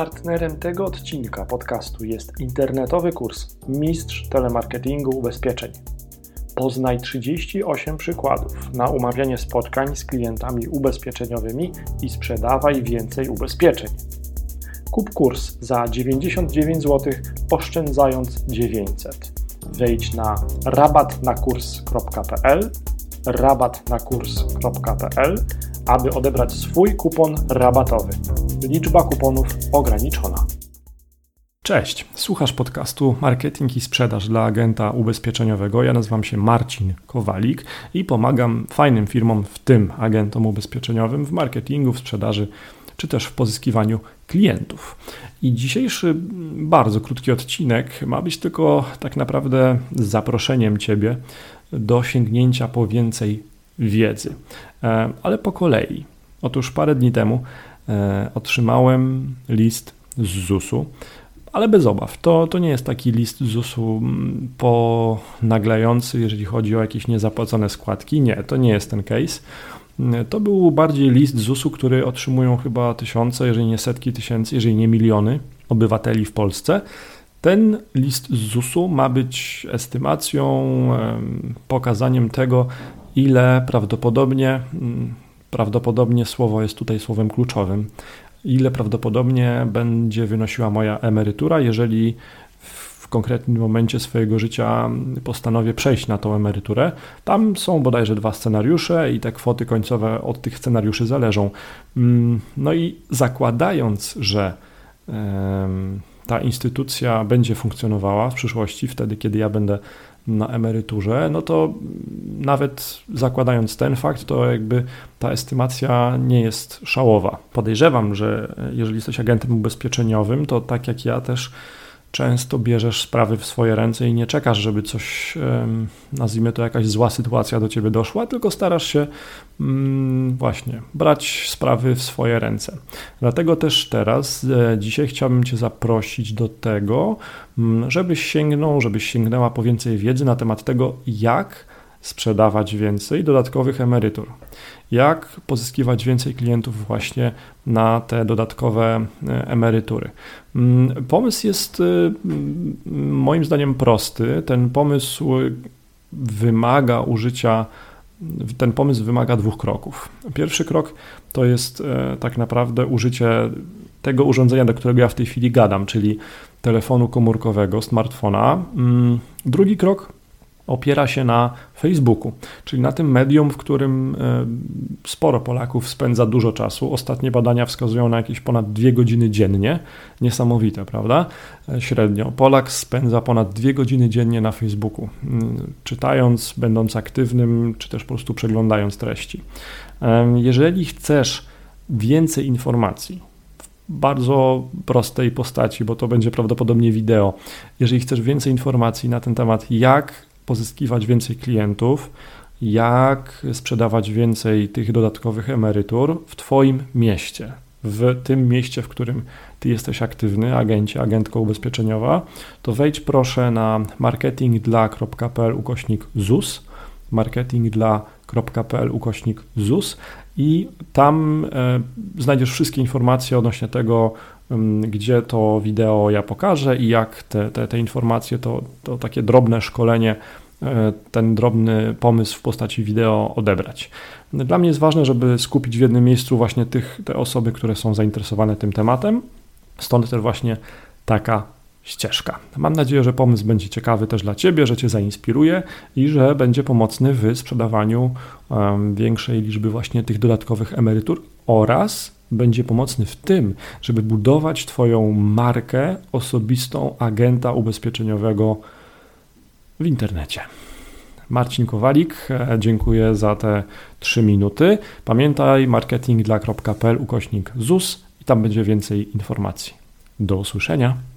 Partnerem tego odcinka podcastu jest internetowy kurs Mistrz Telemarketingu Ubezpieczeń. Poznaj 38 przykładów na umawianie spotkań z klientami ubezpieczeniowymi i sprzedawaj więcej ubezpieczeń. Kup kurs za 99 zł, oszczędzając 900. Wejdź na rabatnakurs.pl rabatnakurs.pl aby odebrać swój kupon rabatowy. Liczba kuponów ograniczona. Cześć, słuchasz podcastu Marketing i Sprzedaż dla agenta ubezpieczeniowego. Ja nazywam się Marcin Kowalik i pomagam fajnym firmom, w tym agentom ubezpieczeniowym, w marketingu, w sprzedaży czy też w pozyskiwaniu klientów. I dzisiejszy bardzo krótki odcinek ma być tylko tak naprawdę zaproszeniem Ciebie do sięgnięcia po więcej wiedzy, e, ale po kolei. Otóż parę dni temu e, otrzymałem list z ZUS-u, ale bez obaw. To, to nie jest taki list ZUS-u mm, ponaglający, jeżeli chodzi o jakieś niezapłacone składki. Nie, to nie jest ten case. To był bardziej list ZUS-u, który otrzymują chyba tysiące, jeżeli nie setki tysięcy, jeżeli nie miliony obywateli w Polsce. Ten list z ZUS-u ma być estymacją, pokazaniem tego, ile prawdopodobnie, mm, prawdopodobnie słowo jest tutaj słowem kluczowym, ile prawdopodobnie będzie wynosiła moja emerytura, jeżeli w konkretnym momencie swojego życia postanowię przejść na tą emeryturę. Tam są bodajże dwa scenariusze i te kwoty końcowe od tych scenariuszy zależą. Mm, no i zakładając, że ta instytucja będzie funkcjonowała w przyszłości, wtedy kiedy ja będę na emeryturze, no to nawet zakładając ten fakt, to jakby ta estymacja nie jest szałowa. Podejrzewam, że jeżeli jesteś agentem ubezpieczeniowym, to tak jak ja też często bierzesz sprawy w swoje ręce i nie czekasz, żeby coś, nazwijmy to jakaś zła sytuacja do ciebie doszła, tylko starasz się mm, właśnie brać sprawy w swoje ręce. Dlatego też teraz, e, dzisiaj chciałbym Cię zaprosić do tego, mm, żebyś sięgnął, żebyś sięgnęła po więcej wiedzy na temat tego, jak sprzedawać więcej dodatkowych emerytur. Jak pozyskiwać więcej klientów właśnie na te dodatkowe e, emerytury? Mm, pomysł jest e, moim zdaniem prosty. Ten pomysł wymaga użycia ten pomysł wymaga dwóch kroków. Pierwszy krok to jest e, tak naprawdę użycie tego urządzenia, do którego ja w tej chwili gadam, czyli telefonu komórkowego, smartfona. Mm, drugi krok opiera się na Facebooku, czyli na tym medium, w którym e, sporo Polaków spędza dużo czasu. Ostatnie badania wskazują na jakieś ponad dwie godziny dziennie. Niesamowite, prawda? E, średnio. Polak spędza ponad dwie godziny dziennie na Facebooku, czytając, będąc aktywnym, czy też po prostu przeglądając treści. Jeżeli chcesz więcej informacji, bardzo prostej postaci, bo to będzie prawdopodobnie wideo. Jeżeli chcesz więcej informacji na ten temat, jak pozyskiwać więcej klientów, jak sprzedawać więcej tych dodatkowych emerytur w Twoim mieście, w tym mieście, w którym Ty jesteś aktywny, agencie, agentko ubezpieczeniowa, to wejdź proszę na marketingdla.pl ukośnik ZUS, marketingdla.pl ukośnik ZUS i tam e, znajdziesz wszystkie informacje odnośnie tego, gdzie to wideo ja pokażę i jak te, te, te informacje, to, to takie drobne szkolenie, e, ten drobny pomysł w postaci wideo odebrać. Dla mnie jest ważne, żeby skupić w jednym miejscu właśnie tych, te osoby, które są zainteresowane tym tematem. Stąd też właśnie taka ścieżka. Mam nadzieję, że pomysł będzie ciekawy też dla Ciebie, że Cię zainspiruje i że będzie pomocny w sprzedawaniu większej liczby właśnie tych dodatkowych emerytur oraz będzie pomocny w tym, żeby budować Twoją markę osobistą agenta ubezpieczeniowego w internecie. Marcin Kowalik, e, dziękuję za te 3 minuty. Pamiętaj marketingdla.pl ukośnik ZUS i tam będzie więcej informacji. Do usłyszenia.